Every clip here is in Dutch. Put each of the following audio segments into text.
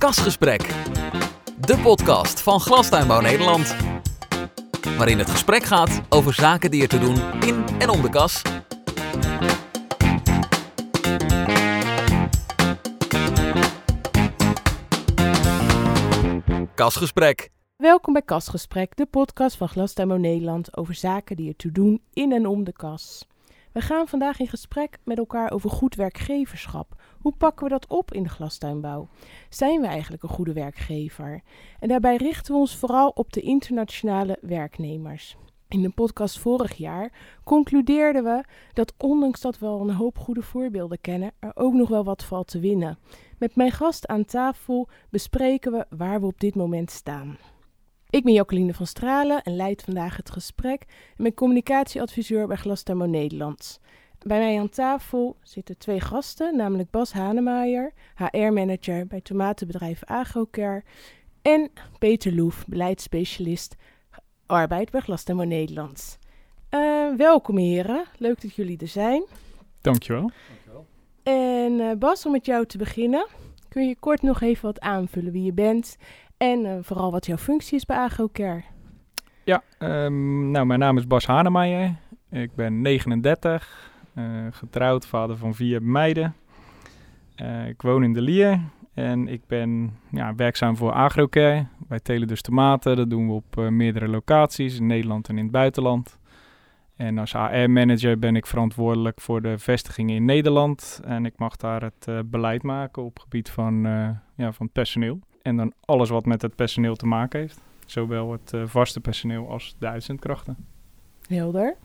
Kasgesprek, de podcast van Glastuinbouw Nederland. Waarin het gesprek gaat over zaken die er te doen in en om de kas. Kasgesprek. Welkom bij Kasgesprek, de podcast van Glastuinbouw Nederland over zaken die er toe doen in en om de kas. We gaan vandaag in gesprek met elkaar over goed werkgeverschap. Hoe pakken we dat op in de glastuinbouw? Zijn we eigenlijk een goede werkgever? En daarbij richten we ons vooral op de internationale werknemers. In de podcast vorig jaar concludeerden we dat ondanks dat we al een hoop goede voorbeelden kennen, er ook nog wel wat valt te winnen. Met mijn gast aan tafel bespreken we waar we op dit moment staan. Ik ben Jacqueline van Stralen en leid vandaag het gesprek en ben communicatieadviseur bij Glastuinbouw Nederland. Bij mij aan tafel zitten twee gasten, namelijk Bas Hanemaier, HR-manager bij tomatenbedrijf Agrocare, en Peter Loef, beleidsspecialist arbeid bij Glastuinbouw Nederland. Uh, welkom heren, leuk dat jullie er zijn. Dankjewel. En uh, Bas, om met jou te beginnen, kun je kort nog even wat aanvullen wie je bent en uh, vooral wat jouw functie is bij Agrocare? Ja, um, nou, mijn naam is Bas Hanemaier. Ik ben 39, uh, getrouwd, vader van vier meiden. Uh, ik woon in de Lier en ik ben ja, werkzaam voor Agrocare. Wij telen dus tomaten, dat doen we op meerdere locaties in Nederland en in het buitenland. En als AR-manager ben ik verantwoordelijk voor de vestigingen in Nederland. En ik mag daar het beleid maken op het gebied van, ja, van personeel. En dan alles wat met het personeel te maken heeft. Zowel het uh, vaste personeel als de uitzendkrachten. Helder.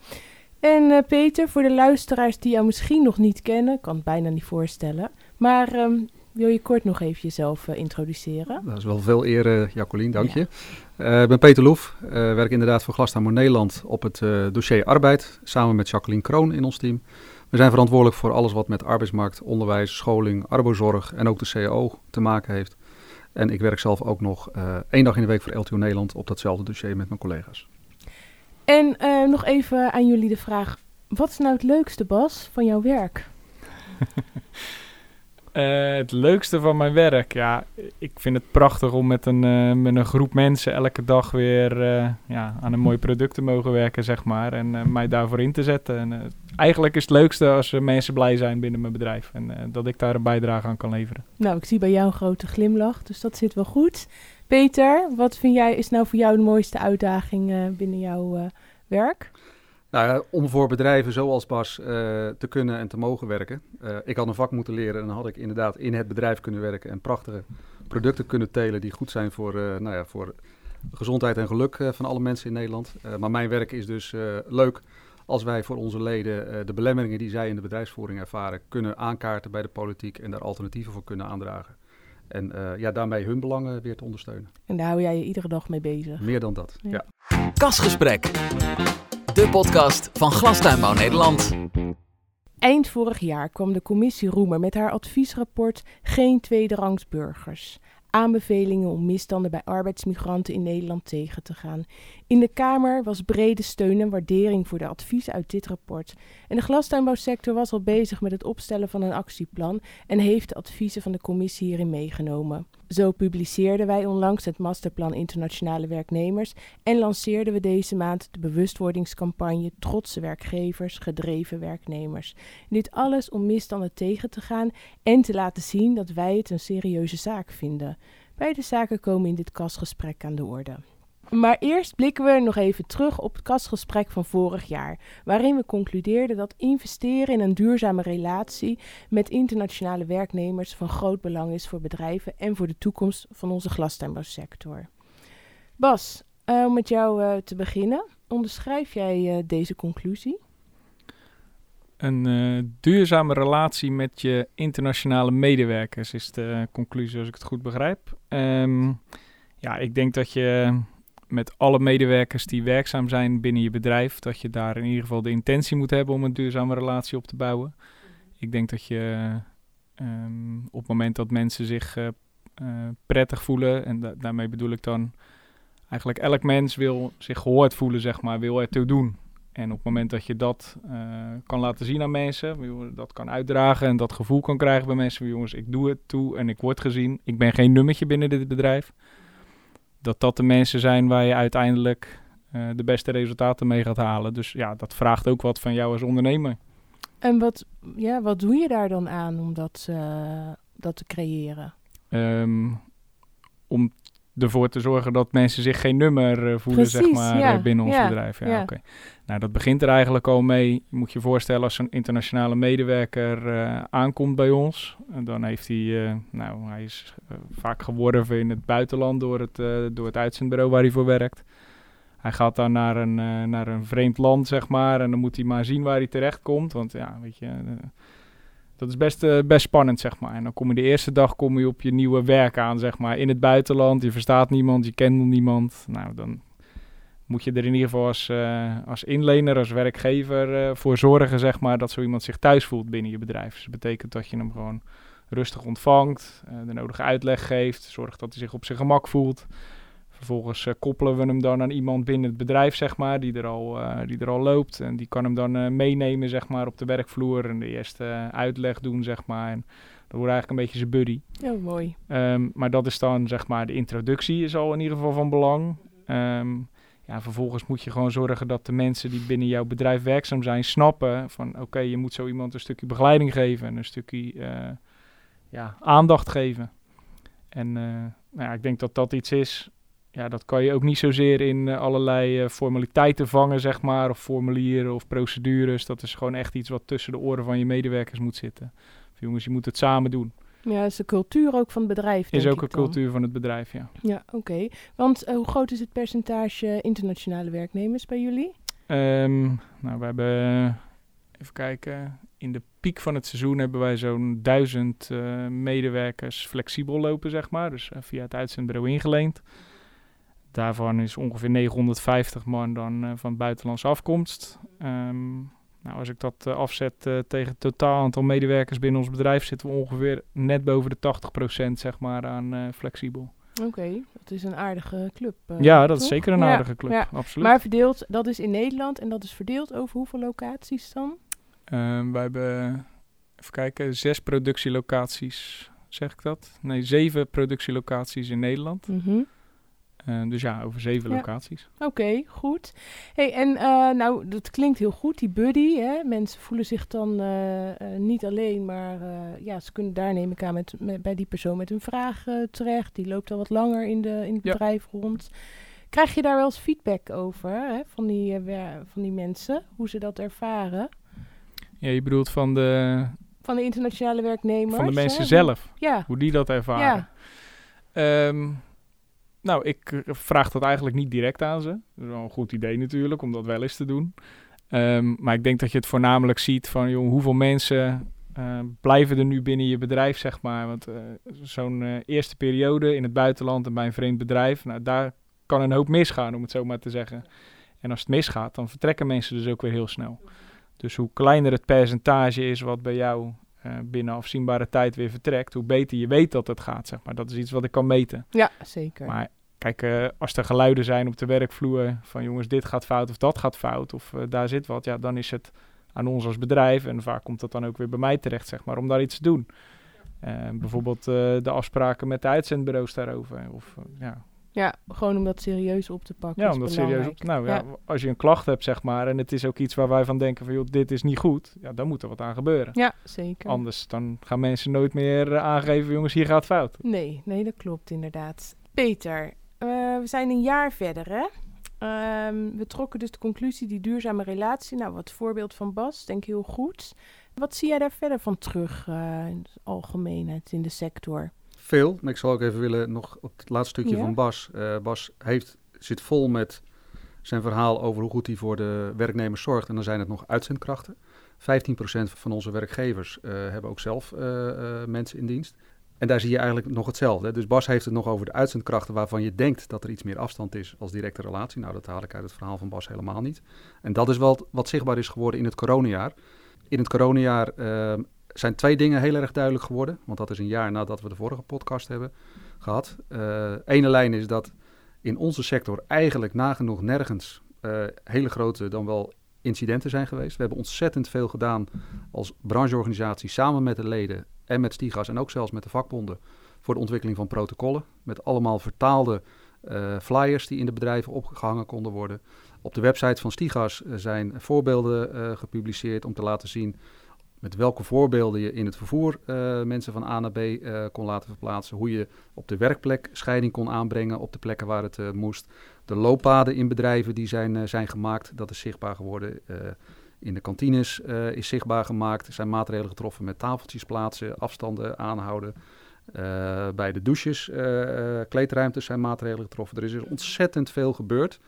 En uh, Peter, voor de luisteraars die jou misschien nog niet kennen, kan het bijna niet voorstellen. Maar um, wil je kort nog even jezelf uh, introduceren? Dat is wel veel eer, Jacqueline, dank ja. je. ik ben Peter Loef, werk inderdaad voor Glastuinbouw Nederland op het dossier arbeid, samen met Jacqueline Kroon in ons team. We zijn verantwoordelijk voor alles wat met arbeidsmarkt, onderwijs, scholing, arbozorg en ook de CAO te maken heeft. En ik werk zelf ook nog uh, één dag in de week voor LTO Nederland op datzelfde dossier met mijn collega's. En uh, nog even aan jullie de vraag: wat is nou het leukste, Bas, van jouw werk? uh, het leukste van mijn werk? Ja, ik vind het prachtig om met een, met een groep mensen elke dag weer ja, aan een mooi product te mogen werken, zeg maar. En mij daarvoor in te zetten. En, eigenlijk is het leukste als mensen blij zijn binnen mijn bedrijf. En dat ik daar een bijdrage aan kan leveren. Nou, ik zie bij jou een grote glimlach, dus dat zit wel goed. Peter, wat vind jij is nou voor jou de mooiste uitdaging binnen jouw werk? Nou om voor bedrijven zoals Bas uh, te kunnen en te mogen werken. ik had een vak moeten leren en dan had ik inderdaad in het bedrijf kunnen werken en prachtige producten kunnen telen die goed zijn voor, nou ja, voor gezondheid en geluk van alle mensen in Nederland. maar mijn werk is dus leuk als wij voor onze leden uh, de belemmeringen die zij in de bedrijfsvoering ervaren kunnen aankaarten bij de politiek en daar alternatieven voor kunnen aandragen. En uh, ja, daarmee hun belangen weer te ondersteunen. En daar hou jij je iedere dag mee bezig? Meer dan dat, ja. ja. Kasgesprek, de podcast van Glastuinbouw Nederland. Eind vorig jaar kwam de commissie Roemer met haar adviesrapport Geen tweederangs burgers aanbevelingen om misstanden bij arbeidsmigranten in Nederland tegen te gaan. In de Kamer was brede steun en waardering voor de adviezen uit dit rapport. En de glastuinbouwsector was al bezig met het opstellen van een actieplan en heeft de adviezen van de commissie hierin meegenomen. Zo publiceerden wij onlangs het Masterplan Internationale Werknemers en lanceerden we deze maand de bewustwordingscampagne Trotse werkgevers, gedreven werknemers. dit alles om misstanden tegen te gaan en te laten zien dat wij het een serieuze zaak vinden. Beide zaken komen in dit kastgesprek aan de orde. Maar eerst blikken we nog even terug op het kastgesprek van vorig jaar, waarin we concludeerden dat investeren in een duurzame relatie met internationale werknemers van groot belang is voor bedrijven en voor de toekomst van onze glastuinbouwsector. Bas, uh, om met jou uh, te beginnen, onderschrijf jij uh, deze conclusie? Een duurzame relatie met je internationale medewerkers is de conclusie, als ik het goed begrijp. Um, ja, ik denk dat je met alle medewerkers die werkzaam zijn binnen je bedrijf, dat je daar in ieder geval de intentie moet hebben om een duurzame relatie op te bouwen. Ik denk dat je um, op het moment dat mensen zich uh, uh, prettig voelen, en da daarmee bedoel ik dan eigenlijk elk mens wil zich gehoord voelen, zeg maar, wil ertoe doen. En op het moment dat je dat uh, kan laten zien aan mensen, dat kan uitdragen en dat gevoel kan krijgen bij mensen, jongens, ik doe het toe en ik word gezien. Ik ben geen nummertje binnen dit bedrijf. Dat dat de mensen zijn waar je uiteindelijk uh, de beste resultaten mee gaat halen. Dus ja, dat vraagt ook wat van jou als ondernemer. En wat, ja, wat doe je daar dan aan om dat, uh, dat te creëren? Um, om ervoor te zorgen dat mensen zich geen nummer uh, voelen, zeg maar, ja. binnen ons ja, bedrijf. Ja, ja. oké. Nou, dat begint er eigenlijk al mee. Je moet je voorstellen als een internationale medewerker uh, aankomt bij ons. Dan heeft hij, uh, nou, hij is vaak geworven in het buitenland door het, door het uitzendbureau waar hij voor werkt. Hij gaat dan naar een, naar een vreemd land, zeg maar. En dan moet hij maar zien waar hij terecht komt. Want ja, weet je dat is best, uh, best spannend, zeg maar. En dan kom je de eerste dag kom je op je nieuwe werk aan, zeg maar. In het buitenland, je verstaat niemand, je kent niemand. Nou, dan moet je er in ieder geval als, uh, als inlener, als werkgever uh, voor zorgen, zeg maar, dat zo iemand zich thuis voelt binnen je bedrijf. Dus dat betekent dat je hem gewoon rustig ontvangt, de nodige uitleg geeft, zorgt dat hij zich op zijn gemak voelt. Vervolgens uh, koppelen we hem dan aan iemand binnen het bedrijf, zeg maar, die er al, uh, die er al loopt. En die kan hem dan uh, meenemen, zeg maar, op de werkvloer en de eerste uitleg doen, zeg maar. En dat wordt eigenlijk een beetje zijn buddy. Ja, mooi. Um, maar dat is dan, zeg maar, de introductie is al in ieder geval van belang. Um, ja, vervolgens moet je gewoon zorgen dat de mensen die binnen jouw bedrijf werkzaam zijn, snappen van, oké, okay, je moet zo iemand een stukje begeleiding geven en een stukje ja, aandacht geven. En nou ja, ik denk dat dat iets is ja, dat kan je ook niet zozeer in uh, allerlei uh, formaliteiten vangen, zeg maar, of formulieren of procedures. Dat is gewoon echt iets wat tussen de oren van je medewerkers moet zitten. Of, jongens, je moet het samen doen. Ja, is de cultuur ook van het bedrijf. Is ook een cultuur van het bedrijf, ja. Ja, oké. Want uh, hoe groot is het percentage internationale werknemers bij jullie? Um, nou, we hebben, even kijken, in de piek van het seizoen hebben wij zo'n duizend medewerkers flexibel lopen, zeg maar. Dus via het uitzendbureau ingeleend. Daarvan is ongeveer 950 man dan uh, van buitenlandse afkomst. Um, nou, als ik dat uh, afzet uh, tegen het totaal aantal medewerkers binnen ons bedrijf, zitten we ongeveer net boven de 80% zeg maar aan flexibel. Oké, okay, dat is een aardige club. ja, dat toch? is zeker een aardige club, ja. absoluut. Maar verdeeld, dat is in Nederland en dat is verdeeld over hoeveel locaties dan? Um, wij hebben, even kijken, zes productielocaties, zeg ik dat? Nee, zeven productielocaties in Nederland. Mm -hmm. Uh, dus ja, over zeven ja. locaties. Oké, okay, goed. Hey, en uh, nou, dat klinkt heel goed, die buddy. Hè? Mensen voelen zich dan uh, niet alleen, maar ja, ze kunnen daar neem ik aan met, met bij die persoon met hun vraag terecht. Die loopt al wat langer in, de, in het ja. bedrijf rond. Krijg je daar wel eens feedback over hè? Van, die, van die mensen, hoe ze dat ervaren? Ja, je bedoelt van de... Van de internationale werknemers? Van de mensen hè? zelf, ja. hoe die dat ervaren. Ja. Um, nou, ik eh, vraag dat eigenlijk niet direct aan ze. Dat is wel een goed idee natuurlijk, om dat wel eens te doen. Um, maar ik denk dat je het voornamelijk ziet van joh, hoeveel mensen uh, blijven er nu binnen je bedrijf, zeg maar. Want uh, zo'n uh, eerste periode in het buitenland en bij een vreemd bedrijf, nou, daar kan een hoop misgaan, om het zo maar te zeggen. En als het misgaat, dan vertrekken mensen dus ook weer heel snel. Dus hoe kleiner het percentage is wat bij jou binnen afzienbare tijd weer vertrekt, hoe beter je weet dat het gaat, zeg maar. Dat is iets wat ik kan meten. Ja, zeker. Maar Kijk, uh, als er geluiden zijn op de werkvloer van jongens, dit gaat fout of dat gaat fout of uh, daar zit wat, ja, dan is het aan ons als bedrijf en vaak komt dat dan ook weer bij mij terecht, zeg maar, om daar iets te doen. Uh, bijvoorbeeld de afspraken met de uitzendbureaus daarover. Of, ja. ja, gewoon om dat serieus op te pakken. Ja, om dat serieus op Nou ja. ja. als je een klacht hebt, zeg maar, en het is ook iets waar wij van denken van, joh, dit is niet goed, ja, dan moet er wat aan gebeuren. Ja, zeker. Anders dan gaan mensen nooit meer aangeven, jongens, hier gaat fout. Nee, nee, dat klopt inderdaad. Peter, we zijn een jaar verder, hè? Um, we trokken dus de conclusie, die duurzame relatie. Nou, wat voorbeeld van Bas, denk ik heel goed. Wat zie jij daar verder van terug uh, in de algemeenheid in de sector? Veel, maar ik zou ook even willen nog op het laatste stukje ja? van Bas. Uh, Bas heeft, zit vol met zijn verhaal over hoe goed hij voor de werknemers zorgt. En dan zijn het nog uitzendkrachten. 15% van onze werkgevers hebben ook zelf mensen in dienst. En daar zie je eigenlijk nog hetzelfde. Dus Bas heeft het nog over de uitzendkrachten waarvan je denkt dat er iets meer afstand is als directe relatie. Nou, dat haal ik uit het verhaal van Bas helemaal niet. En dat is wat zichtbaar is geworden in het coronajaar. In het coronajaar uh, zijn twee dingen heel erg duidelijk geworden. Want dat is een jaar nadat we de vorige podcast hebben gehad. Uh, ene lijn is dat in onze sector eigenlijk nagenoeg nergens uh, hele grote dan wel incidenten zijn geweest. We hebben ontzettend veel gedaan als brancheorganisatie samen met de leden en met Stigas en ook zelfs met de vakbonden voor de ontwikkeling van protocollen. Met allemaal vertaalde uh, flyers die in de bedrijven opgehangen konden worden. Op de website van Stigas zijn voorbeelden uh, gepubliceerd om te laten zien met welke voorbeelden je in het vervoer mensen van A naar B kon laten verplaatsen. Hoe je op de werkplek scheiding kon aanbrengen op de plekken waar het moest. De looppaden in bedrijven die zijn, zijn gemaakt, dat is zichtbaar geworden. In de kantines is zichtbaar gemaakt. Er zijn maatregelen getroffen met tafeltjes plaatsen, afstanden aanhouden. bij de douches, kleedruimtes zijn maatregelen getroffen. Er is ontzettend veel gebeurd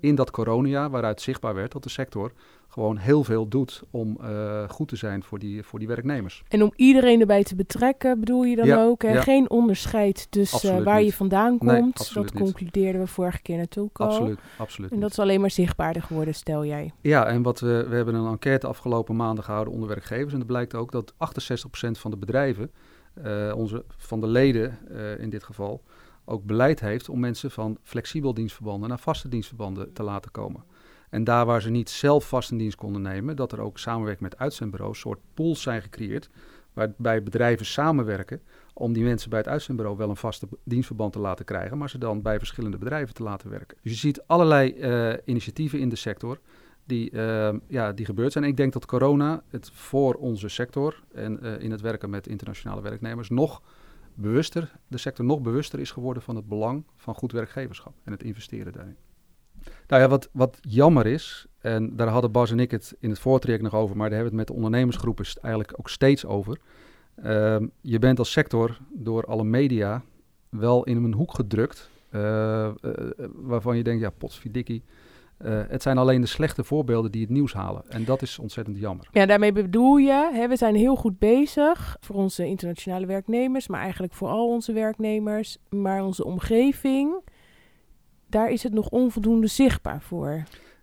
in dat coronajaar, waaruit zichtbaar werd dat de sector gewoon heel veel doet om uh, goed te zijn voor die, voor die werknemers. En om iedereen erbij te betrekken, bedoel je dan ook? Hè? Ja. Geen onderscheid tussen uh, waar niet. je vandaan komt. Nee, dat concludeerden we vorige keer natuurlijk al. Absoluut, absoluut. En dat is alleen maar zichtbaarder geworden, stel jij. Ja, en wat we, we hebben een enquête afgelopen maanden gehouden onder werkgevers. En dat blijkt ook dat 68% van de bedrijven, uh, onze, van de leden in dit geval, ook beleid heeft om mensen van flexibel dienstverbanden naar vaste dienstverbanden te laten komen. En daar waar ze niet zelf vast in dienst konden nemen, dat er ook samenwerking met uitzendbureaus, soort pools zijn gecreëerd, waarbij bedrijven samenwerken om die mensen bij het uitzendbureau wel een vaste dienstverband te laten krijgen, maar ze dan bij verschillende bedrijven te laten werken. Dus je ziet allerlei uh, initiatieven in de sector die, uh, ja, die gebeurd zijn. En ik denk dat corona het voor onze sector en uh, in het werken met internationale werknemers nog bewuster, de sector nog bewuster is geworden van het belang van goed werkgeverschap en het investeren daarin. Nou ja, wat, wat jammer is, en daar hadden Bas en ik het in het voortraject nog over, maar daar hebben we het met de ondernemersgroepen eigenlijk ook steeds over. Uh, je bent als sector door alle media wel in een hoek gedrukt, uh, uh, waarvan je denkt, ja, potsvidikkie. Uh, het zijn alleen de slechte voorbeelden die het nieuws halen. En dat is ontzettend jammer. Ja, daarmee bedoel je, hè, we zijn heel goed bezig voor onze internationale werknemers, maar eigenlijk voor al onze werknemers. Maar onze omgeving, daar is het nog onvoldoende zichtbaar voor.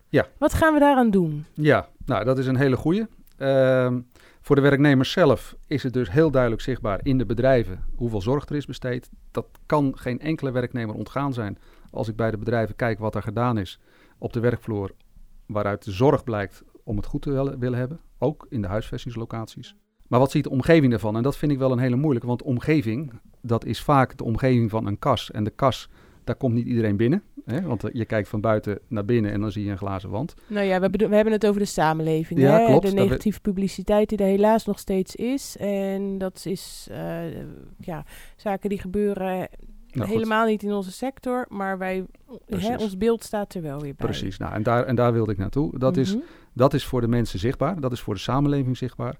Ja. Wat gaan we daaraan doen? Ja, nou, dat is een hele goede. Uh, voor de werknemers zelf is het dus heel duidelijk zichtbaar in de bedrijven hoeveel zorg er is besteed. Dat kan geen enkele werknemer ontgaan zijn als ik bij de bedrijven kijk wat er gedaan is op de werkvloer, waaruit de zorg blijkt om het goed te willen hebben, ook in de huisvestingslocaties. Maar wat ziet de omgeving daarvan? En dat vind ik wel een hele moeilijke, want omgeving, dat is vaak de omgeving van een kas. En de kas, daar komt niet iedereen binnen. Hè? Want je kijkt van buiten naar binnen en dan zie je een glazen wand. Nou ja, we, we hebben het over de samenleving. Ja, hè? klopt. De negatieve publiciteit die er helaas nog steeds is. En dat is uh, ja, zaken die gebeuren nou, helemaal goed. niet in onze sector, maar wij, hè, ons beeld staat er wel weer bij. Precies, nou, en, daar, en daar wilde ik naartoe. Dat, mm -hmm. is, dat is voor de mensen zichtbaar, dat is voor de samenleving zichtbaar.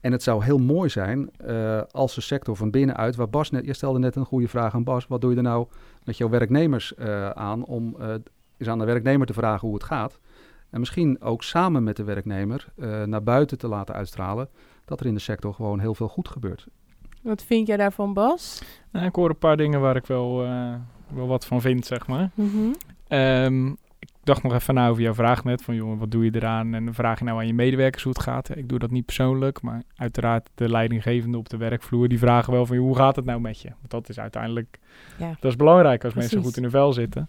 En het zou heel mooi zijn uh, als de sector van binnenuit, waar Bas net, je stelde net een goede vraag aan Bas, wat doe je er nou met jouw werknemers uh, aan om uh, eens aan de werknemer te vragen hoe het gaat. En misschien ook samen met de werknemer naar buiten te laten uitstralen dat er in de sector gewoon heel veel goed gebeurt. Wat vind jij daarvan, Bas? Nou, ik hoor een paar dingen waar ik wel, uh, wel wat van vind, zeg maar. Mm -hmm. um, ik dacht nog even na over jouw vraag net, van jongen, wat doe je eraan? En dan vraag je nou aan je medewerkers hoe het gaat. Ik doe dat niet persoonlijk, maar uiteraard de leidinggevende op de werkvloer, die vragen wel van, hoe gaat het nou met je? Want dat is uiteindelijk, ja. dat is belangrijk als Precies. mensen goed in hun vel zitten.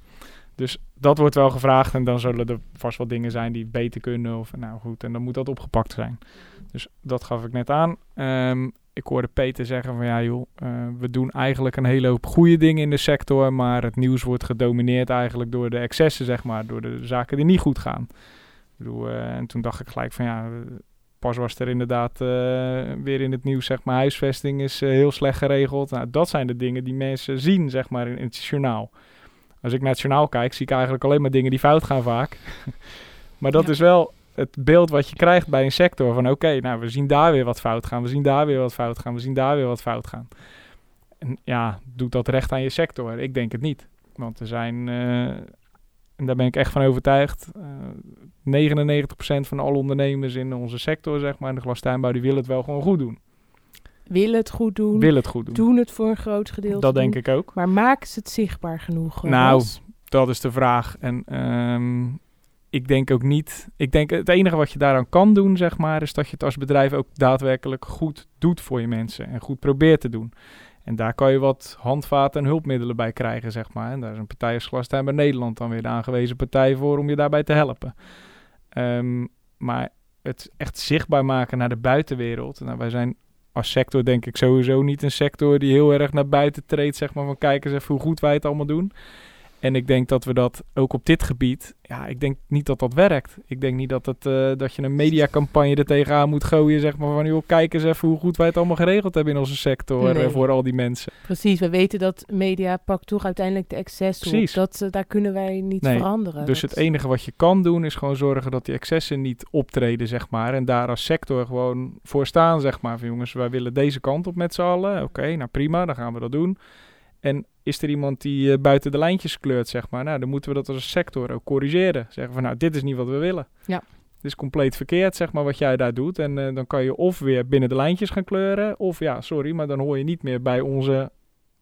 Dus dat wordt wel gevraagd en dan zullen er vast wat dingen zijn die beter kunnen. Of nou goed, en dan moet dat opgepakt zijn. Dus dat gaf ik net aan. Um, ik hoorde Peter zeggen van ja joh, uh, we doen eigenlijk een hele hoop goede dingen in de sector, maar het nieuws wordt gedomineerd eigenlijk door de excessen, zeg maar, door de zaken die niet goed gaan. Ik bedoel, uh, en toen dacht ik gelijk van ja, pas was er inderdaad uh, weer in het nieuws, zeg maar, huisvesting is heel slecht geregeld. Nou, dat zijn de dingen die mensen zien, zeg maar, in, in het journaal. Als ik naar het journaal kijk, zie ik eigenlijk alleen maar dingen die fout gaan vaak. maar dat ja. is wel het beeld wat je krijgt bij een sector van oké, okay, nou we zien daar weer wat fout gaan, we zien daar weer wat fout gaan, we zien daar weer wat fout gaan. En ja, doet dat recht aan je sector? Ik denk het niet. Want er zijn, uh, en daar ben ik echt van overtuigd, uh, 99% van alle ondernemers in onze sector, zeg maar, in de glastuinbouw, die willen het wel gewoon goed doen. Willen het goed doen. Willen het goed doen. Doen het voor een groot gedeelte. Dat denk doen. ik ook. Maar maken ze het zichtbaar genoeg? Nou, dat is de vraag. En um, ik denk ook niet. Ik denk het enige wat je daaraan kan doen, zeg maar, is dat je het als bedrijf ook daadwerkelijk goed doet voor je mensen en goed probeert te doen. En daar kan je wat handvaten en hulpmiddelen bij krijgen, zeg maar. En daar is een partij als bij Nederland dan weer de aangewezen partij voor om je daarbij te helpen. Um, Maar het echt zichtbaar maken naar de buitenwereld. Nou, wij zijn als sector denk ik sowieso niet een sector die heel erg naar buiten treedt. Zeg maar van kijk eens even hoe goed wij het allemaal doen. En ik denk dat we dat ook op dit gebied, ja, ik denk niet dat dat werkt. Ik denk niet dat, het, eh, dat je een mediacampagne er tegenaan moet gooien, zeg maar van, joh, kijk eens even hoe goed wij het allemaal geregeld hebben in onze sector Nee. eh, voor al die mensen. Precies, we weten dat media pakt toch uiteindelijk de excessen op. Dat, eh, daar kunnen wij niet Nee, veranderen. Dus Dat- het enige wat je kan doen is gewoon zorgen dat die excessen niet optreden, zeg maar. En daar als sector gewoon voor staan, zeg maar. Van jongens, wij willen deze kant op met z'n allen. Oké, nou prima, dan gaan we dat doen. En is er iemand die eh, buiten de lijntjes kleurt, zeg maar. Nou, dan moeten we dat als sector ook corrigeren. Zeggen van, nou, dit is niet wat we willen. Ja. Het is compleet verkeerd, zeg maar, wat jij daar doet. En eh, dan kan je of weer binnen de lijntjes gaan kleuren. Of ja, sorry, maar dan hoor je niet meer bij onze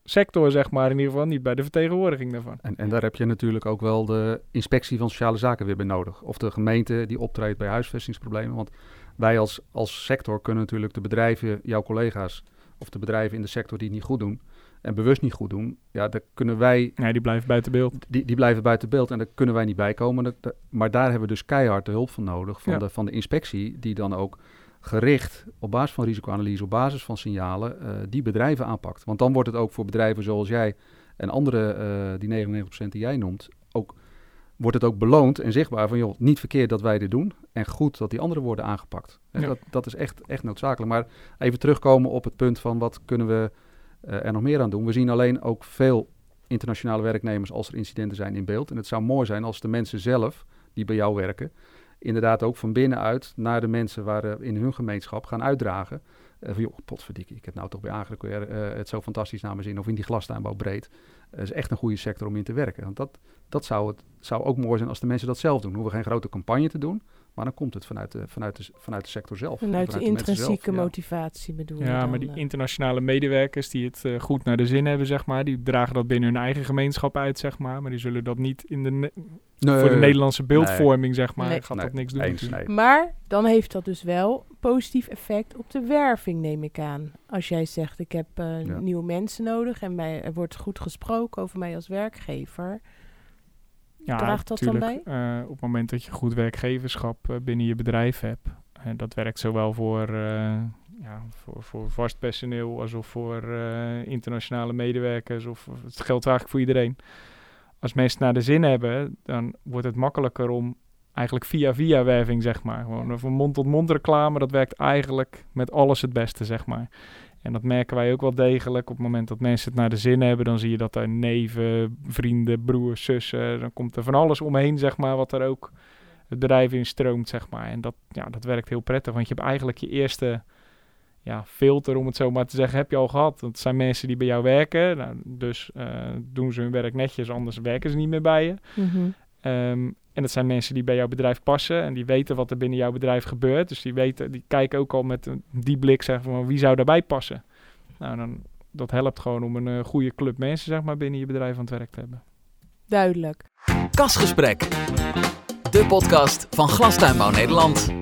sector, zeg maar. In ieder geval niet bij de vertegenwoordiging daarvan. En, en daar heb je natuurlijk ook wel de inspectie van sociale zaken weer bij nodig. Of de gemeente die optreedt bij huisvestingsproblemen. Want wij als, als sector kunnen natuurlijk de bedrijven, jouw collega's, of de bedrijven in de sector die het niet goed doen en bewust niet goed doen, ja, daar kunnen wij, Nee, die blijft buiten beeld. die, die blijven buiten beeld en daar kunnen wij niet bij komen. Maar daar hebben we dus keihard de hulp van nodig van, Ja. de, van de inspectie, die dan ook gericht op basis van risicoanalyse, op basis van signalen, eh, die bedrijven aanpakt. Want dan wordt het ook voor bedrijven zoals jij en andere, eh die 99% die jij noemt, ook, wordt het ook beloond en zichtbaar van, joh, niet verkeerd dat wij dit doen en goed dat die anderen worden aangepakt. En Ja. dat, dat is echt, echt noodzakelijk. Maar even terugkomen op het punt van wat kunnen we er nog meer aan doen. We zien alleen ook veel internationale werknemers als er incidenten zijn in beeld. En het zou mooi zijn als de mensen zelf, die bij jou werken, inderdaad ook van binnenuit naar de mensen waar eh, in hun gemeenschap gaan uitdragen. Eh van joh, potverdikkie, ik heb nou toch bij Agric weer eh, het zo fantastisch naar mijn zin. Of in die glastuinbouw breed. Het is echt een goede sector om in te werken. Want dat, dat zou, het, zou ook mooi zijn als de mensen dat zelf doen. We hoeven geen grote campagne te doen. Maar dan komt het vanuit de, vanuit de, vanuit de sector zelf. Vanuit de intrinsieke zelf, ja. motivatie bedoel je Ja, dan, maar die eh. internationale medewerkers die het eh, goed naar de zin hebben, zeg maar, die dragen dat binnen hun eigen gemeenschap uit, zeg maar. Maar die zullen dat niet in de ne- Nee, voor de Nederlandse beeldvorming, zeg maar, Nee. gaat nee, dat niks doen. eens, natuurlijk. nee. Maar dan heeft dat dus wel positief effect op de werving, neem ik aan. Als jij zegt, ik heb eh, Ja. nieuwe mensen nodig en mij, er wordt goed gesproken over mij als werkgever. Ja, Draagt dat dan eh, op het moment dat je goed werkgeverschap eh, binnen je bedrijf hebt, en dat werkt zowel voor, eh, ja, voor, voor vast personeel als voor eh, internationale medewerkers, of, het geldt eigenlijk voor iedereen. Als mensen naar de zin hebben, dan wordt het makkelijker om eigenlijk via via werving, zeg maar. Gewoon van mond-tot-mond reclame, dat werkt eigenlijk met alles het beste, zeg maar. En dat merken wij ook wel degelijk. Op het moment dat mensen het naar de zin hebben, dan zie je dat er neven, vrienden, broers, zussen, dan komt er van alles omheen, zeg maar, wat er ook het bedrijf in stroomt, zeg maar. En dat, ja, dat werkt heel prettig, want je hebt eigenlijk je eerste ja, filter, om het zo maar te zeggen, heb je al gehad. Dat zijn mensen die bij jou werken, nou, dus eh, doen ze hun werk netjes, anders werken ze niet meer bij je. Mhm. Ehm, en dat zijn mensen die bij jouw bedrijf passen en die weten wat er binnen jouw bedrijf gebeurt. Dus die weten, die kijken ook al met een- die blik, zeg maar, wie zou daarbij passen. Nou, dan, dat helpt gewoon om een eh, goede club mensen, zeg maar, binnen je bedrijf aan het werk te hebben. Duidelijk. Kasgesprek. De podcast van Glastuinbouw Nederland.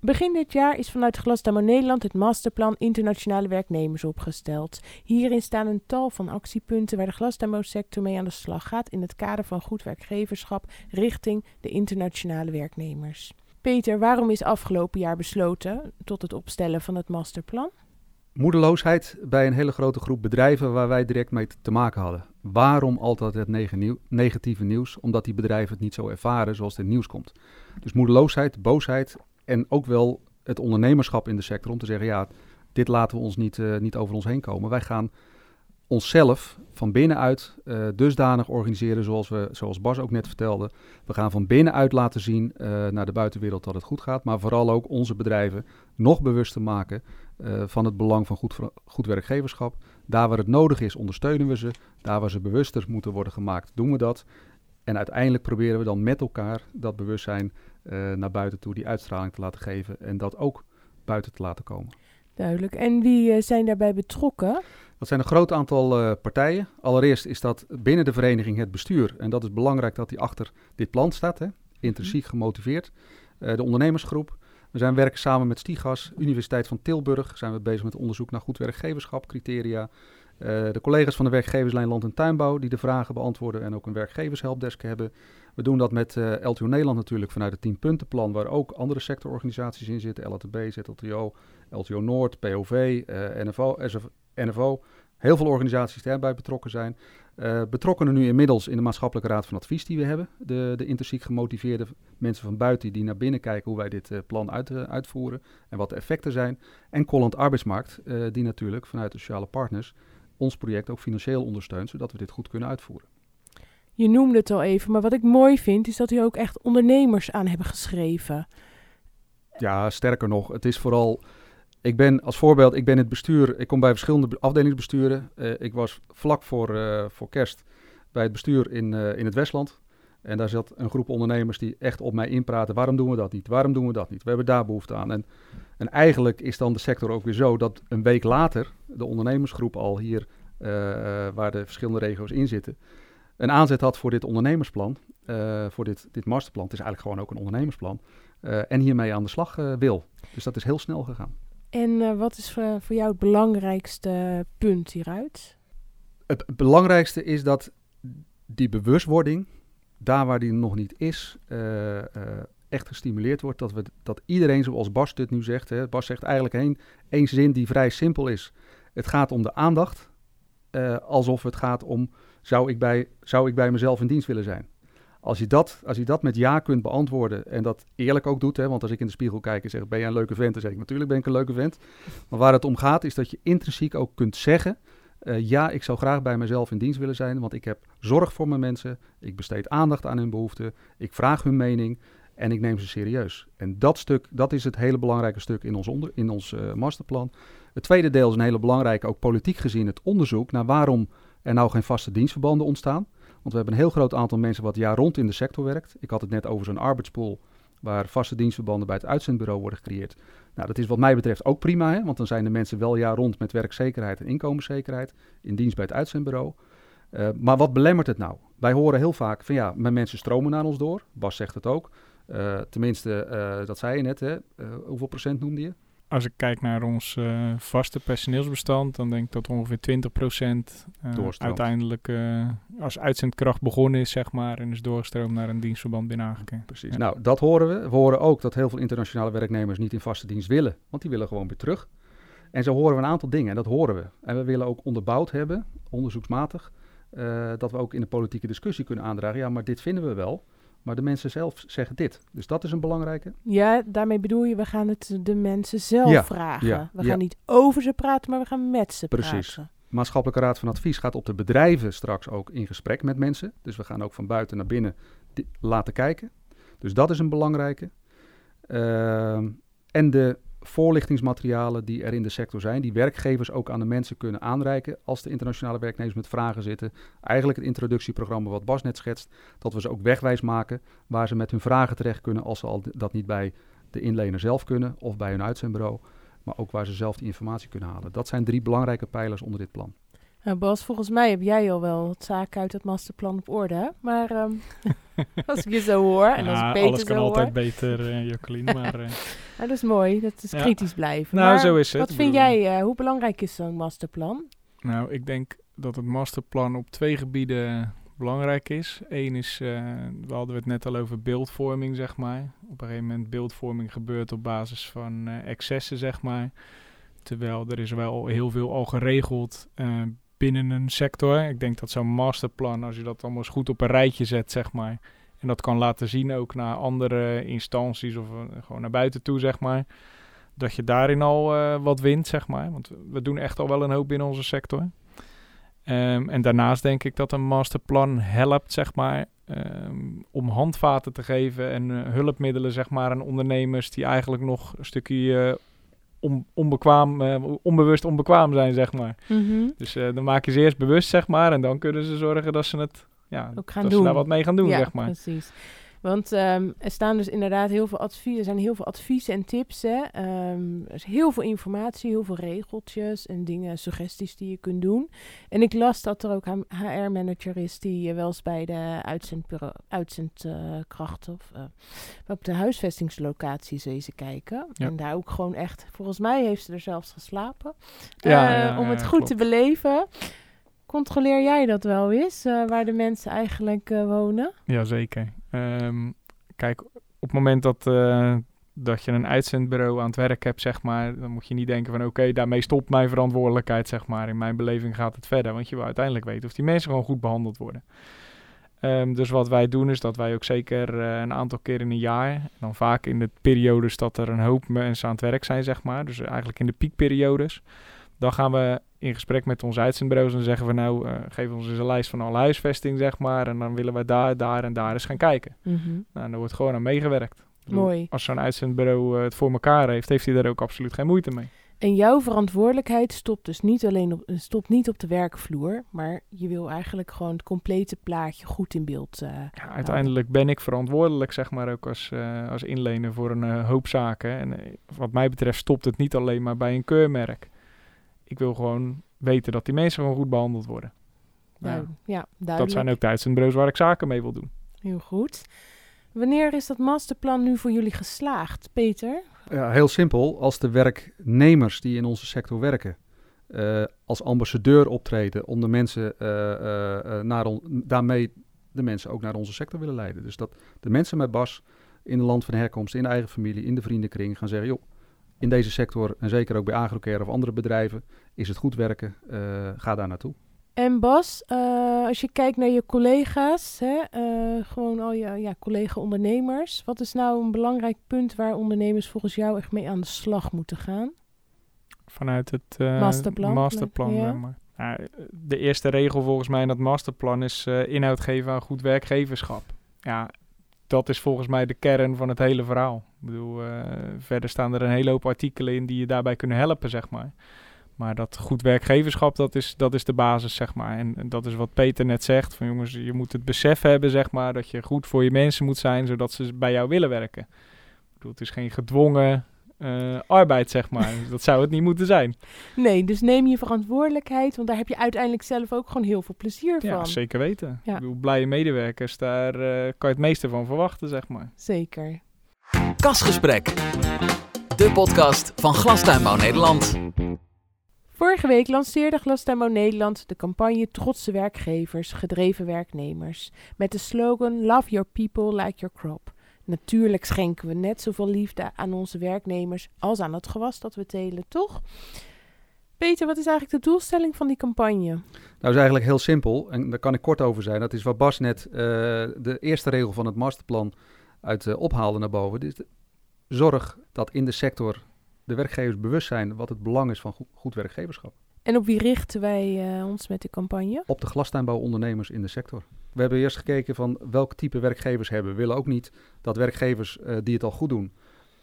Begin dit jaar is vanuit Glastuinbouw Nederland het masterplan Internationale Werknemers opgesteld. Hierin staan een tal van actiepunten waar de glastuinbouwsector mee aan de slag gaat in het kader van goed werkgeverschap richting de internationale werknemers. Peter, waarom is afgelopen jaar besloten tot het opstellen van het masterplan? Moedeloosheid bij een hele grote groep bedrijven waar wij direct mee te- maken hadden. Waarom altijd het negatieve nieuws? Omdat die bedrijven het niet zo ervaren zoals het nieuws komt. Dus moedeloosheid, boosheid en ook wel het ondernemerschap in de sector om te zeggen, ja, dit laten we ons niet, eh, niet over ons heen komen. Wij gaan onszelf van binnenuit eh, dusdanig organiseren zoals, we, zoals Bas ook net vertelde. We gaan van binnenuit laten zien eh, naar de buitenwereld dat het goed gaat, maar vooral ook onze bedrijven nog bewuster maken van het belang van goed, goed werkgeverschap. Daar waar het nodig is, ondersteunen we ze. Daar waar ze bewuster moeten worden gemaakt, doen we dat. En uiteindelijk proberen we dan met elkaar dat bewustzijn eh, naar buiten toe, die uitstraling te laten geven en dat ook buiten te laten komen. Duidelijk. En wie eh, zijn daarbij betrokken? Dat zijn een groot aantal eh, partijen. Allereerst is dat binnen de vereniging het bestuur. En dat is belangrijk dat die achter dit plan staat, hè? intrinsiek gemotiveerd. Eh, de ondernemersgroep. We zijn werken samen met Stigas, Universiteit van Tilburg. Zijn we bezig met onderzoek naar goed werkgeverschap, criteria. De collega's van de werkgeverslijn Land en Tuinbouw die de vragen beantwoorden en ook een werkgevershelpdesk hebben. We doen dat met uh, LTO Nederland natuurlijk vanuit het 10-puntenplan, waar ook andere sectororganisaties in zitten. LATB, ZLTO, LTO Noord, POV, NFO, SF, NFO. Heel veel organisaties die erbij betrokken zijn. Uh, betrokkenen nu inmiddels in de maatschappelijke raad van advies die we hebben. De, de intrinsiek gemotiveerde mensen van buiten die naar binnen kijken hoe wij dit plan uit, uitvoeren en wat de effecten zijn. En Colland Arbeidsmarkt, die natuurlijk vanuit de sociale partners ons project ook financieel ondersteunt, zodat we dit goed kunnen uitvoeren. Je noemde het al even, maar wat ik mooi vind is dat u ook echt ondernemers aan hebben geschreven. Ja, sterker nog, het is vooral ik ben als voorbeeld, ik ben het bestuur, ik kom bij verschillende afdelingsbesturen. Uh, ik was vlak voor, uh, voor kerst bij het bestuur in, uh, in het Westland. En daar zat een groep ondernemers die echt op mij inpraten. Waarom doen we dat niet? Waarom doen we dat niet? We hebben daar behoefte aan. En, en eigenlijk is dan de sector ook weer zo dat een week later de ondernemersgroep al hier, waar de verschillende regio's in zitten, een aanzet had voor dit ondernemersplan. voor dit, dit masterplan. Het is eigenlijk gewoon ook een ondernemersplan. en hiermee aan de slag wil. Dus dat is heel snel gegaan. En uh, wat is voor, voor jou het belangrijkste punt hieruit? Het belangrijkste is dat die bewustwording, daar waar die nog niet is, uh, uh, echt gestimuleerd wordt. Dat, we, dat iedereen, zoals Bas dit nu zegt, hè, Bas zegt eigenlijk één, één zin die vrij simpel is. Het gaat om de aandacht, alsof het gaat om, zou ik, bij, zou ik bij mezelf in dienst willen zijn? Als je, dat, als je dat met ja kunt beantwoorden en dat eerlijk ook doet, hè, want als ik in de spiegel kijk en zeg, ben jij een leuke vent? Dan zeg ik, natuurlijk ben ik een leuke vent. Maar waar het om gaat is dat je intrinsiek ook kunt zeggen, uh, ja, ik zou graag bij mezelf in dienst willen zijn, want ik heb zorg voor mijn mensen, ik besteed aandacht aan hun behoeften, ik vraag hun mening en ik neem ze serieus. En dat stuk, dat is het hele belangrijke stuk in ons, onder, in ons uh, masterplan. Het tweede deel is een hele belangrijke, ook politiek gezien, het onderzoek naar waarom er nou geen vaste dienstverbanden ontstaan. Want we hebben een heel groot aantal mensen wat jaar rond in de sector werkt. Ik had het net over zo'n arbeidspool waar vaste dienstverbanden bij het uitzendbureau worden gecreëerd. Nou, dat is wat mij betreft ook prima, hè? want dan zijn de mensen wel jaar rond met werkzekerheid en inkomenszekerheid in dienst bij het uitzendbureau. Uh, maar wat belemmert het nou? Wij horen heel vaak van ja, mijn mensen stromen naar ons door. Bas zegt het ook. Uh, tenminste, uh, dat zei je net, hè? hoeveel procent noemde je? Als ik kijk naar ons uh, vaste personeelsbestand, dan denk ik dat ongeveer 20% uh, uiteindelijk uh, als uitzendkracht begonnen is, zeg maar, en is doorgestroomd naar een dienstverband binnen aangekeken. Precies. Ja. Nou, dat horen we. We horen ook dat heel veel internationale werknemers niet in vaste dienst willen, want die willen gewoon weer terug. En zo horen we een aantal dingen, en dat horen we. En we willen ook onderbouwd hebben, onderzoeksmatig, dat we ook in de politieke discussie kunnen aandragen. Ja, maar dit vinden we wel. Maar de mensen zelf zeggen dit. Dus dat is een belangrijke. Ja, daarmee bedoel je, we gaan het de mensen zelf vragen. we gaan niet over ze praten, maar we gaan met ze Precies. praten. Precies. Maatschappelijke Raad van Advies gaat op de bedrijven straks ook in gesprek met mensen. Dus we gaan ook van buiten naar binnen laten kijken. Dus dat is een belangrijke. Uh, en de voorlichtingsmaterialen die er in de sector zijn, die werkgevers ook aan de mensen kunnen aanreiken als de internationale werknemers met vragen zitten. Eigenlijk het introductieprogramma wat Bas net schetst, dat we ze ook wegwijs maken waar ze met hun vragen terecht kunnen als ze al dat niet bij de inlener zelf kunnen of bij hun uitzendbureau, maar ook waar ze zelf die informatie kunnen halen. Dat zijn drie belangrijke pijlers onder dit plan. Nou Bas, volgens mij heb jij al wel het zaken uit het masterplan op orde, hè? Maar um, als ik je zo hoor en ja, als ik beter alles kan zo altijd hoor. beter, uh, Jacqueline, maar... Uh, nou, dat is mooi, dat is Ja. kritisch blijven. Nou, maar zo is het. Wat vind jij, uh, hoe belangrijk is zo'n masterplan? Nou, ik denk dat het masterplan op twee gebieden belangrijk is. Eén is, eh, we hadden het net al over beeldvorming, zeg maar. Op een gegeven moment beeldvorming gebeurt op basis van eh, excessen, zeg maar. Terwijl er is wel heel veel al geregeld eh, binnen een sector. Ik denk dat zo'n masterplan, als je dat allemaal eens goed op een rijtje zet, zeg maar. En dat kan laten zien ook naar andere instanties of eh, gewoon naar buiten toe, zeg maar. Dat je daarin al eh, wat wint, zeg maar. Want we doen echt al wel een hoop binnen onze sector. Ehm, en daarnaast denk ik dat een masterplan helpt, zeg maar, ehm, om handvaten te geven en eh, hulpmiddelen, zeg maar, aan ondernemers die eigenlijk nog een stukje eh, on- onbekwaam, eh, onbewust onbekwaam zijn, zeg maar. Dus eh, dan maak je ze eerst bewust, zeg maar, en dan kunnen ze zorgen dat ze het, ja, Ook gaan dat doen. ze daar wat mee gaan doen, ja, zeg maar. precies. Want ehm, er staan dus inderdaad heel veel adviezen. Er zijn heel veel adviezen en tips. Hè? Ehm, er is heel veel informatie, heel veel regeltjes en dingen, suggesties die je kunt doen. En ik las dat er ook een HR-manager is die wel eens bij de uitzendbureau, uitzendkracht of uh, op de huisvestingslocaties wezen kijken. En daar ook gewoon echt, volgens mij heeft ze er zelfs geslapen. Ja, uh, om het goed te beleven. Controleer jij dat wel eens, uh, waar de mensen eigenlijk uh, wonen? Jazeker. Um, kijk, op het moment dat, uh, dat je een uitzendbureau aan het werk hebt, zeg maar, dan moet je niet denken van oké, daarmee stopt mijn verantwoordelijkheid, zeg maar. In mijn beleving gaat het verder, want je wil uiteindelijk weten of die mensen gewoon goed behandeld worden. Um, dus wat wij doen is dat wij ook zeker een aantal keer in een jaar, dan vaak in de periodes dat er een hoop mensen aan het werk zijn, zeg maar, dus eigenlijk in de piekperiodes, dan gaan we in gesprek met onze uitzendbureaus en zeggen we nou, uh, geef ons eens een lijst van alle huisvesting, zeg maar. En dan willen we daar, daar en daar eens gaan kijken. Mm -hmm. Nou, en daar wordt gewoon aan meegewerkt. Mooi. Als zo'n uitzendbureau uh, het voor elkaar heeft, heeft hij daar ook absoluut geen moeite mee. En jouw verantwoordelijkheid stopt dus niet alleen op, stopt niet op de werkvloer, maar je wil eigenlijk gewoon het complete plaatje goed in beeld. Uh, ja, uiteindelijk ben ik verantwoordelijk, zeg maar, ook als, uh, als inlener voor een uh, hoop zaken. En wat mij betreft stopt het niet alleen maar bij een keurmerk ik wil gewoon weten dat die mensen gewoon goed behandeld worden. Nou, ja, duidelijk. Dat zijn ook de uitzendbureaus waar ik zaken mee wil doen. Heel goed. Wanneer is dat masterplan nu voor jullie geslaagd, Peter? Ja, heel simpel. Als de werknemers die in onze sector werken uh, als ambassadeur optreden om de mensen uh, uh, naar on, daarmee de mensen ook naar onze sector willen leiden. Dus dat de mensen met Bas in het land van herkomst, in de eigen familie, in de vriendenkring gaan zeggen, joh, in deze sector en zeker ook bij agrocare of andere bedrijven is het goed werken. Uh, ga daar naartoe. En Bas, uh, als je kijkt naar je collega's, hè, uh, gewoon al je ja, collega-ondernemers, wat is nou een belangrijk punt waar ondernemers volgens jou echt mee aan de slag moeten gaan? Vanuit het masterplan. masterplan ja. maar. Nou, de eerste regel volgens mij in dat masterplan is inhoud geven aan goed werkgeverschap. Ja, dat is volgens mij de kern van het hele verhaal. Ik bedoel, uh, verder staan er een hele hoop artikelen in die je daarbij kunnen helpen, zeg maar. Maar dat goed werkgeverschap, dat is, dat is de basis, zeg maar. En, en, dat is wat Peter net zegt. Van jongens, je moet het besef hebben, zeg maar, dat je goed voor je mensen moet zijn, zodat ze bij jou willen werken. Ik bedoel, het is geen gedwongen uh, arbeid, zeg maar. dat zou het niet moeten zijn. Nee, dus neem je verantwoordelijkheid, want daar heb je uiteindelijk zelf ook gewoon heel veel plezier van. Ja, zeker weten. Ja. Ik bedoel, blije medewerkers, daar uh, kan je het meeste van verwachten, zeg maar. Zeker. Kasgesprek, de podcast van Glastuinbouw Nederland. Vorige week lanceerde Glastuinbouw Nederland de campagne Trotse werkgevers, gedreven werknemers. Met de slogan Love your people like your crop. Natuurlijk schenken we net zoveel liefde aan onze werknemers als aan het gewas dat we telen, toch? Peter, wat is eigenlijk de doelstelling van die campagne? Nou, is eigenlijk heel simpel en daar kan ik kort over zijn. Dat is wat Bas net uh, de eerste regel van het masterplan uit uh, ophaalde naar boven. Dus zorg dat in de sector de werkgevers bewust zijn wat het belang is van goed, goed werkgeverschap. En op wie richten wij uh, ons met de campagne? Op de glastuinbouwondernemers in de sector. We hebben eerst gekeken van welk type werkgevers hebben. We willen ook niet dat werkgevers uh, die het al goed doen,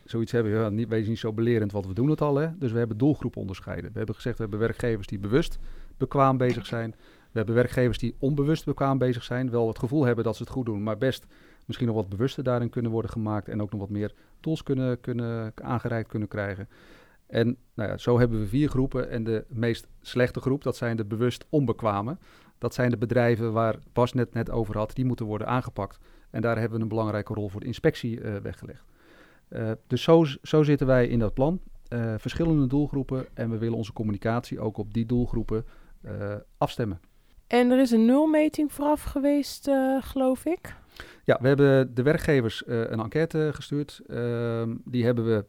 zoiets hebben, ja, niet, wees niet zo belerend, want we doen het al. Hè? Dus we hebben doelgroepen onderscheiden. We hebben gezegd, we hebben werkgevers die bewust bekwaam bezig zijn. We hebben werkgevers die onbewust bekwaam bezig zijn. Wel het gevoel hebben dat ze het goed doen, maar best misschien nog wat bewuster daarin kunnen worden gemaakt. En ook nog wat meer tools kunnen, kunnen, aangereikt kunnen krijgen. En nou ja, zo hebben we vier groepen. En de meest slechte groep, dat zijn de bewust onbekwamen. Dat zijn de bedrijven waar Bas net, net over had, die moeten worden aangepakt. En daar hebben we een belangrijke rol voor de inspectie uh, weggelegd. Uh, dus zo, zo zitten wij in dat plan. Uh, verschillende doelgroepen en we willen onze communicatie ook op die doelgroepen afstemmen. En er is een nulmeting vooraf geweest, geloof ik? Ja, we hebben de werkgevers een enquête gestuurd. Ehm, die hebben we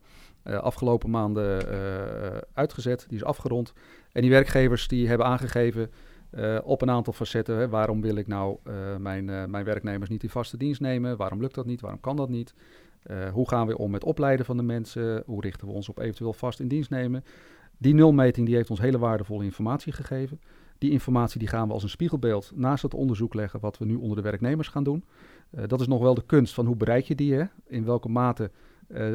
afgelopen maanden uitgezet. Die is afgerond. En die werkgevers die hebben aangegeven op een aantal facetten. Waarom wil ik nou mijn, mijn werknemers niet in vaste dienst nemen? Waarom lukt dat niet? Waarom kan dat niet? hoe gaan we om met opleiden van de mensen? Hoe richten we ons op eventueel vast in dienst nemen? Die nulmeting die heeft ons hele waardevolle informatie gegeven. Die informatie die gaan we als een spiegelbeeld naast het onderzoek leggen wat we nu onder de werknemers gaan doen. Dat is nog wel de kunst van hoe bereik je die? Hè? In welke mate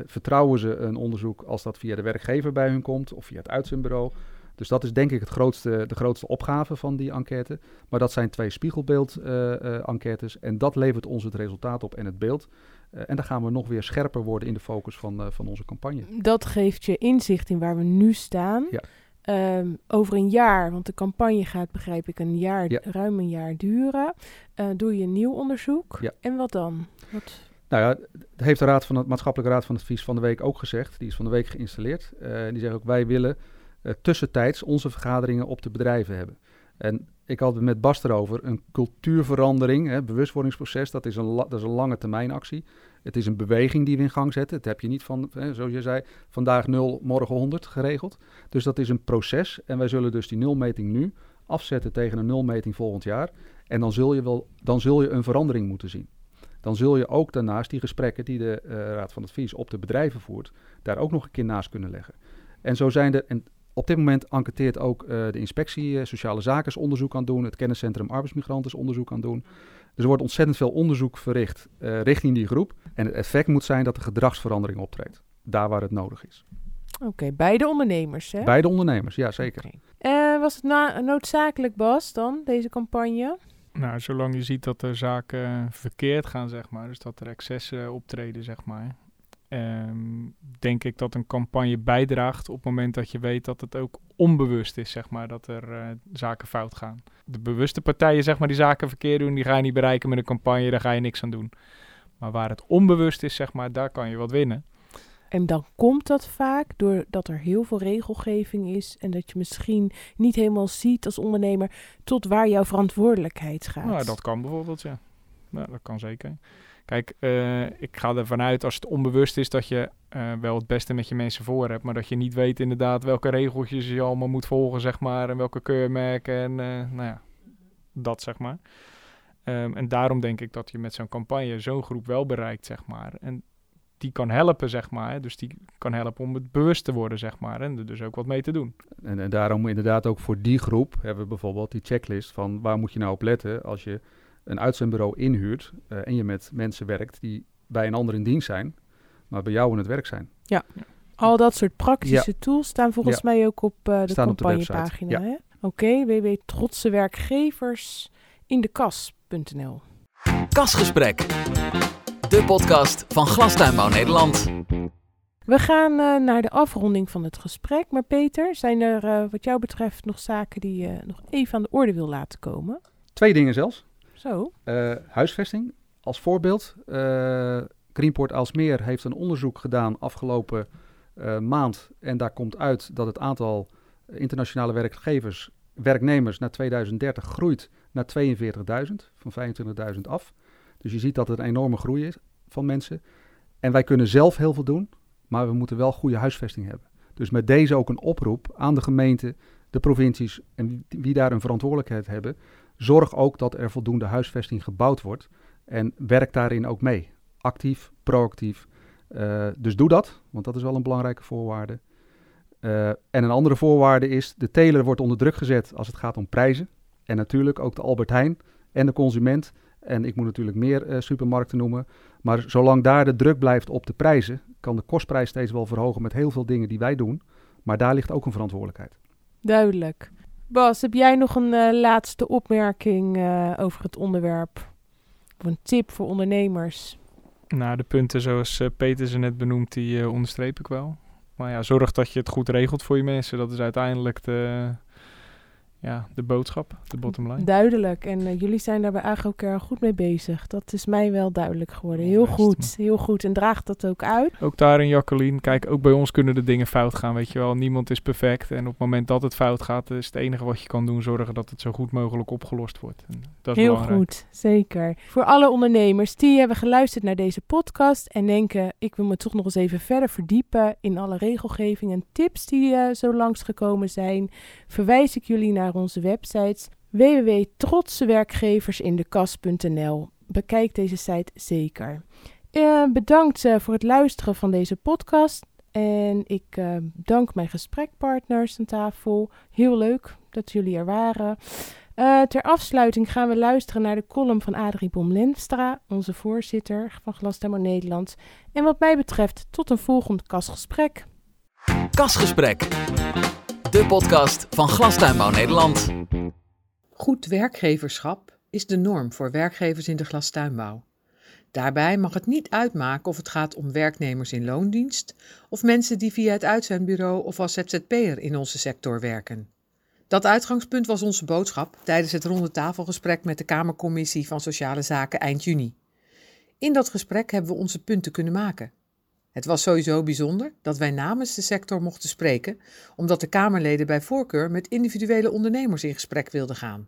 vertrouwen ze een onderzoek als dat via de werkgever bij hun komt of via het uitzendbureau? Dus dat is denk ik het grootste, de grootste opgave van die enquête. Maar dat zijn twee spiegelbeeld-enquêtes en dat levert ons het resultaat op en het beeld. Uh, en dan gaan we nog weer scherper worden in de focus van, van onze campagne. Dat geeft je inzicht in waar we nu staan. Ja. Um, over een jaar, want de campagne gaat, begrijp ik, een jaar, Ja. ruim een jaar duren. Uh, doe je een nieuw onderzoek. Ja. En wat dan? Wat... Nou ja, dat heeft de Raad van het Maatschappelijke Raad van Advies van de Week ook gezegd. Die is van de week geïnstalleerd. Uh, die zegt ook, wij willen uh, tussentijds onze vergaderingen op de bedrijven hebben. En ik had het met Bas erover, een cultuurverandering, hè, bewustwordingsproces, dat is, een dat is een lange termijn actie. Het is een beweging die we in gang zetten. Het heb je niet van, hè, zoals je zei, vandaag 0, morgen 100 geregeld. Dus dat is een proces en wij zullen dus die nulmeting nu afzetten tegen een nulmeting volgend jaar. En dan zul je, wel, dan zul je een verandering moeten zien. Dan zul je ook daarnaast die gesprekken die de uh, Raad van Advies op de bedrijven voert, daar ook nog een keer naast kunnen leggen. En zo zijn er, en op dit moment enquêteert ook uh, de inspectie uh, Sociale Zaken onderzoek aan doen, het kenniscentrum Arbeidsmigranten onderzoek aan doen. Dus er wordt ontzettend veel onderzoek verricht uh, richting die groep. En het effect moet zijn dat er gedragsverandering optreedt, daar waar het nodig is. Oké, okay, beide ondernemers, hè? Beide ondernemers, ja zeker. Okay. was het noodzakelijk, Bas, dan, deze campagne? Nou, zolang je ziet dat er zaken verkeerd gaan, zeg maar, dus dat er excessen optreden, zeg maar, um, denk ik dat een campagne bijdraagt op het moment dat je weet dat het ook onbewust is, zeg maar, dat er uh, zaken fout gaan. De bewuste partijen, zeg maar, die zaken verkeerd doen, die ga je niet bereiken met een campagne, daar ga je niks aan doen. Maar waar het onbewust is, zeg maar, daar kan je wat winnen. En dan komt dat vaak doordat er heel veel regelgeving is en dat je misschien niet helemaal ziet als ondernemer tot waar jouw verantwoordelijkheid gaat. Nou, dat kan bijvoorbeeld, ja. ja dat kan zeker. Kijk, uh, ik ga ervan uit als het onbewust is dat je uh, wel het beste met je mensen voor hebt, maar dat je niet weet inderdaad welke regeltjes je allemaal moet volgen, zeg maar, en welke keurmerken en uh, nou ja, dat zeg maar. Um, en daarom denk ik dat je met zo'n campagne zo'n groep wel bereikt, zeg maar. En die kan helpen, zeg maar. Dus die kan helpen om het bewust te worden, zeg maar. En er dus ook wat mee te doen. En, en daarom inderdaad ook voor die groep hebben we bijvoorbeeld die checklist van waar moet je nou op letten als je een uitzendbureau inhuurt uh, en je met mensen werkt die bij een ander in dienst zijn, maar bij jou in het werk zijn. Ja, al dat soort praktische ja. tools staan volgens ja. mij ook op uh, de staan campagnepagina. Ja. Oké, okay, www.trotsewerkgevers in de kas.nl. Kasgesprek, de podcast van Glastuinbouw Nederland. We gaan uh, naar de afronding van het gesprek. Maar Peter, zijn er uh, wat jou betreft nog zaken die je nog even aan de orde wil laten komen? Twee dingen zelfs. Zo. Uh, huisvesting als voorbeeld. Uh, Greenport Aalsmeer heeft een onderzoek gedaan afgelopen uh, maand. En daar komt uit dat het aantal internationale werkgevers, werknemers naar 2030 groeit naar 42.000, van 25.000 af. Dus je ziet dat het een enorme groei is van mensen. En wij kunnen zelf heel veel doen, maar we moeten wel goede huisvesting hebben. Dus met deze ook een oproep aan de gemeente, de provincies en wie daar een verantwoordelijkheid hebben. Zorg ook dat er voldoende huisvesting gebouwd wordt en werk daarin ook mee. Actief, proactief. Uh, dus doe dat, want dat is wel een belangrijke voorwaarde. Uh, en een andere voorwaarde is, de teler wordt onder druk gezet als het gaat om prijzen. En natuurlijk ook de Albert Heijn en de consument. En ik moet natuurlijk meer uh, supermarkten noemen. Maar zolang daar de druk blijft op de prijzen, kan de kostprijs steeds wel verhogen met heel veel dingen die wij doen. Maar daar ligt ook een verantwoordelijkheid. Duidelijk. Bas, heb jij nog een uh, laatste opmerking uh, over het onderwerp? Of een tip voor ondernemers? Nou, de punten zoals uh, Peter ze net benoemt, die onderstreep ik wel. Maar ja, zorg dat je het goed regelt voor je mensen. Dat is uiteindelijk de, ja, de boodschap, de bottom line. Duidelijk. En uh, jullie zijn daar bij AgroCare goed mee bezig. Dat is mij wel duidelijk geworden. Heel Best, goed, man. heel goed. En draagt dat ook uit. Ook daarin, Jacqueline. Kijk, ook bij ons kunnen de dingen fout gaan, weet je wel. Niemand is perfect. En op het moment dat het fout gaat, is het enige wat je kan doen... zorgen dat het zo goed mogelijk opgelost wordt. En dat is heel belangrijk. goed, zeker. Voor alle ondernemers die hebben geluisterd naar deze podcast... en denken, ik wil me toch nog eens even verder verdiepen... in alle regelgeving en tips die uh, zo langsgekomen zijn... verwijs ik jullie naar onze websites www.trotsewerkgeversindekas.nl. Bekijk deze site zeker. Uh, bedankt uh, voor het luisteren van deze podcast. En ik uh, dank mijn gesprekpartners aan tafel. Heel leuk dat jullie er waren. ter afsluiting gaan we luisteren naar de column van Adrie Bomlenstra, onze voorzitter van Glasdemo Nederland. En wat mij betreft tot een volgend kasgesprek. Kasgesprek de podcast van Glastuinbouw Nederland. Goed werkgeverschap is de norm voor werkgevers in de glastuinbouw. Daarbij mag het niet uitmaken of het gaat om werknemers in loondienst of mensen die via het uitzendbureau of als ZZP'er in onze sector werken. Dat uitgangspunt was onze boodschap tijdens het ronde tafelgesprek met de Kamercommissie van Sociale Zaken eind juni. In dat gesprek hebben we onze punten kunnen maken. Het was sowieso bijzonder dat wij namens de sector mochten spreken, omdat de Kamerleden bij voorkeur met individuele ondernemers in gesprek wilden gaan.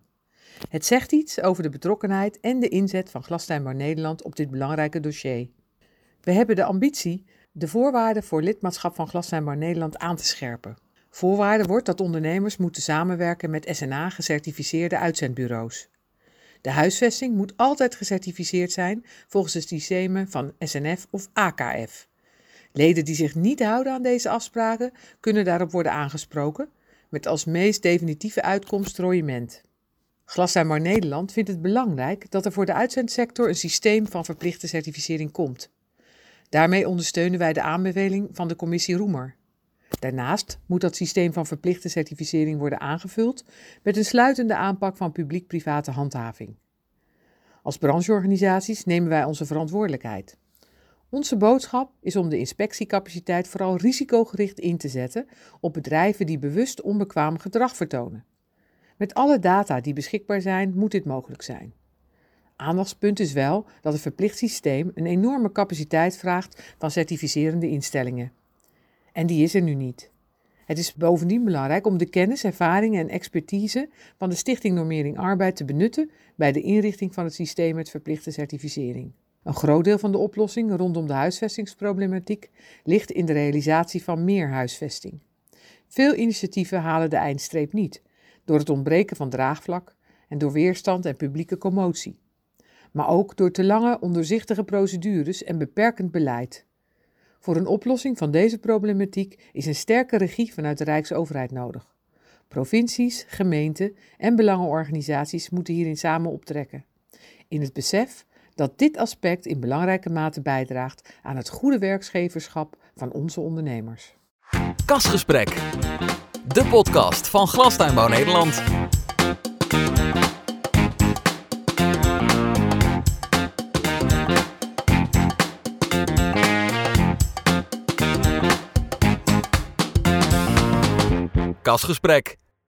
Het zegt iets over de betrokkenheid en de inzet van Glastuinbouw Nederland op dit belangrijke dossier. We hebben de ambitie de voorwaarden voor lidmaatschap van Glastuinbouw Nederland aan te scherpen. Voorwaarde wordt dat ondernemers moeten samenwerken met SNA-gecertificeerde uitzendbureaus. De huisvesting moet altijd gecertificeerd zijn volgens de systemen van SNF of AKF. Leden die zich niet houden aan deze afspraken kunnen daarop worden aangesproken, met als meest definitieve uitkomst royement. Glastuinbouw Nederland vindt het belangrijk dat er voor de uitzendsector een systeem van verplichte certificering komt. Daarmee ondersteunen wij de aanbeveling van de commissie Roemer. Daarnaast moet dat systeem van verplichte certificering worden aangevuld met een sluitende aanpak van publiek-private handhaving. Als brancheorganisaties nemen wij onze verantwoordelijkheid. Onze boodschap is om de inspectiecapaciteit vooral risicogericht in te zetten op bedrijven die bewust onbekwaam gedrag vertonen. Met alle data die beschikbaar zijn, moet dit mogelijk zijn. Aandachtspunt is wel dat een verplicht systeem een enorme capaciteit vraagt van certificerende instellingen. En die is er nu niet. Het is bovendien belangrijk om de kennis, ervaringen en expertise van de Stichting Normering Arbeid te benutten bij de inrichting van het systeem met verplichte certificering. Een groot deel van de oplossing rondom de huisvestingsproblematiek ligt in de realisatie van meer huisvesting. Veel initiatieven halen de eindstreep niet, door het ontbreken van draagvlak en door weerstand en publieke commotie. Maar ook door te lange, ondoorzichtige procedures en beperkend beleid. Voor een oplossing van deze problematiek is een sterke regie vanuit de Rijksoverheid nodig. Provincies, gemeenten en belangenorganisaties moeten hierin samen optrekken. In het besef dat dit aspect in belangrijke mate bijdraagt aan het goede werkgeverschap van onze ondernemers. Kasgesprek, de podcast van Glastuinbouw Nederland. Kasgesprek